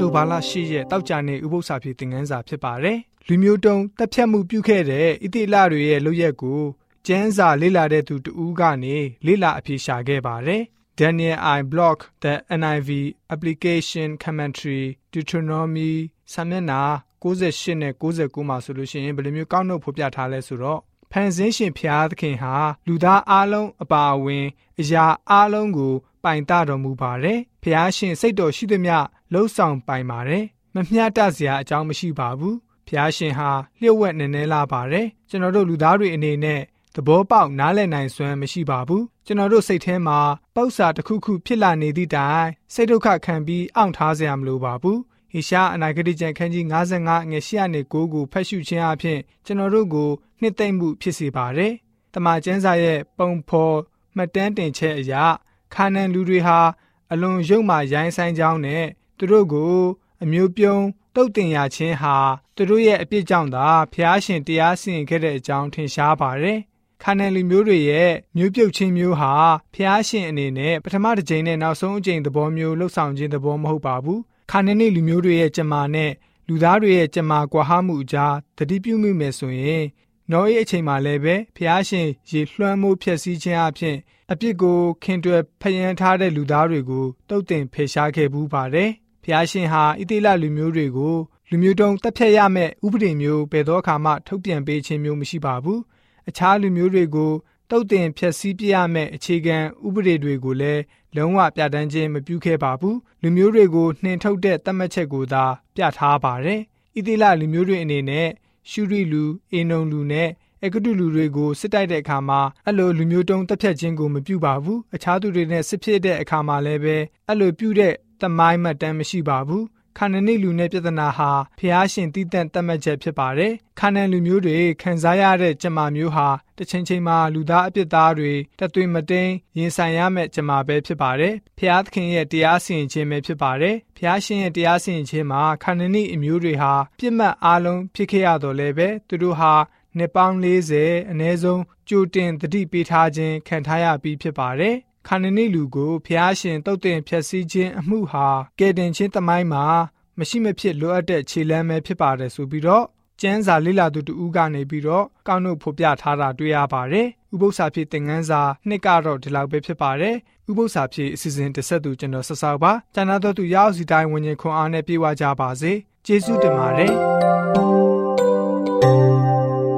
တိုဘာလ10ရက်တောက်ကြနေဥပုသ္စာပြေသင်ခန်းစာဖြစ်ပါတယ်။လူမျိုးတုံးတက်ဖြတ်မှုပြုခဲ့တဲ့ဣတိလတွေရဲ့လုပ်ရက်ကိုကျမ်းစာလေ့လာတဲ့သူတဦးကနေလေ့လာအဖြေရှာခဲ့ပါတယ်။ Daniel I Block the NIV Application Commentary Deuteronomy စာမျက်နှာ68နဲ့69မှာဆိုလို့ရှိရင်ဘယ်လိုမျိုးကောက်နှုတ်ဖော်ပြထားလဲဆိုတော့ဖန်ဆင်းရှင်ဖျားသခင်ဟာလူသားအလုံးအပါအဝင် အရာအလုံးကို ပိုင်တတော်မူပါတယ်။ဖျားရှင်စိတ်တော်ရှိသမျှ လှုပ်ဆောင်ပိုင်ပါတယ်။မမျှတစရာအကြောင်းမရှိပါဘူး။ဖျားရှင်ဟာလျှို့ဝှက်နေနေလာပါတယ်။ကျွန်တော်တို့လူသားတွေအနေနဲ့သဘောပေါက်နားလည်နိုင်စွမ်းမရှိပါဘူးကျွန်တော်တို့စိတ်ထဲမှာပောက်စာတစ်ခုခုဖြစ်လာနေသည့်တိုင်စိတ်ဒုက္ခခံပြီးအောင့်ထားစရာမလိုပါဘူးဟေရှားအနာဂတိကျမ်းခန်းကြီး55ငွေ8နဲ့9ကိုဖတ်ရှုခြင်းအပြင်ကျွန်တော်တို့ကိုနှစ်သိမ့်မှုဖြစ်စေပါတယ်။တမန်ကျမ်းစာရဲ့ပုံဖော်မှတ်တမ်းတင်ချက်အရခါနန်လူတွေဟာအလွန်ရုပ်မာရိုင်းဆိုင်ကြောင်းနဲ့ သူတို့ကိုအမျိုးပြုံးတုတ်တင်ရခြင်းဟာသူတို့ရဲ့အပြစ်ကြောင့်သာဖျားရှင်တရားစီရင်ခဲ့တဲ့အကြောင်းထင်ရှားပါတယ်။ခါနန်လူမျိုးတွေရဲ့မျိုးပြုတ်ခြင်းမျိုးဟာဖျားရှင်အနေနဲ့ပထမတစ်ကြိမ်နဲ့နောက်ဆုံးအကြိမ်သဘောမျိုးလှုပ်ဆောင်ခြင်းသဘောမဟုတ်ပါဘူး။ခါနန်နေလူမျိုးတွေရဲ့ကြမာနဲ့လူသားတွေရဲ့ကြမာကွာဟမှုအကြားတတိပြုမိမယ်ဆိုရင်နောအေးအချိန်မှာလည်းပဲဖျားရှင်ရေလွှမ်းမိုးဖျက်ဆီးခြင်းအပြင်အပြစ်ကိုခင်တွယ်ဖယံထားတဲ့လူသားတွေကိုတုတ်တင်ဖယ်ရှားခဲ့ဘူးပါတယ်။ ဖျားရှင်ဟာဣတိလလူမျိုးတွေကိုလူမျိုးတုံးတက်ဖြတ်ရမယ့်ဥပဒေမျိုးဘယ်သောအခါမှထုတ်ပြန်ပေးခြင်းမျိုးမရှိပါဘူး။အခြားလူမျိုးတွေကိုတုတ်တင်ဖျက်ဆီးပြရမယ့်အခြေခံဥပဒေတွေကိုလည်းလုံးဝပြဋ္ဌာန်းခြင်းမပြုခဲ့ပါဘူး။လူမျိုးတွေကိုနှင်ထုတ်တဲ့သတ်မှတ်ချက်ကိုသာပြထားပါတယ်။ဣတိလလူမျိုးတွေအနေနဲ့ရှုရီလူအေနုံလူနဲ့အကတုလူတွေကိုစစ်တိုက်တဲ့အခါမှာအဲ့လိုလူမျိုးတုံးတက်ဖြတ်ခြင်းကိုမပြုပါဘူးအခြားသူတွေနဲ့စစ်ဖြစ်တဲ့အခါမှာလည်းပဲအဲ့လိုပြုတဲ့ တမိုင်းမှတ်တမ်းမရှိပါဘူးခါနနိလူနဲ့ပြဿနာဟာဖျားရှင်တည်တံ့တတ်မှတ်ချက်ဖြစ်ပါတယ်ခါနန်လူမျိုးတွေခံစားရတဲ့ကြမာမျိုးဟာတစ်ချိန်ချိန်မှာလူသားအပြစ်သားတွေတသွေးမတိန်ရင်ဆိုင်ရမယ့်ကြမာပဲဖြစ်ပါတယ်ဖျားသခင်ရဲ့တရားစီရင်ခြင်းပဲဖြစ်ပါတယ်ဖျားရှင်ရဲ့တရားစီရင်ခြင်းမှာခါနနိအမျိုးတွေဟာပြစ်မှတ်အလုံးဖြစ်ခဲ့ရတော့လည်းပဲသူတို့ဟာနှစ်ပေါင်း40အနည်းဆုံးကြိုတင်တတိပေးထားခြင်းခံထားရပြီးဖြစ်ပါတယ်။ ခန္ဓနိလူကိုဖျားရှင်တုတ်တင်ဖြည့်ဆည်းခြင်းအမှုဟာကယ်တင်ခြင်းတမိုင်းမှာမရှိမဖြစ်လိုအပ်တဲ့ခြေလှမ်းပဲဖြစ်ပါတယ်ဆိုပြီးတော့ကျမ်းစာလေ့လာသူတူဦးကနေပြီးတော့ကောက်နှုတ်ဖော်ပြထားတာတွေ့ရပါတယ်။ဥပု္ပ္ပစာဖြစ်သင်ခန်းစာနှစ်ကတော့ဒီလောက်ပဲဖြစ်ပါတယ်။ဥပု္ပ္ပစာဖြစ်အစီအစဉ်တစ်ဆက်သူကျွန်တော်ဆက်ဆောက်ပါ။ကျန်တဲ့သူရောက်စီတိုင်းဝิญဉ်ခွန်အားနဲ့ပြေဝကြပါစေ။ကျေးဇူးတင်ပါတယ်။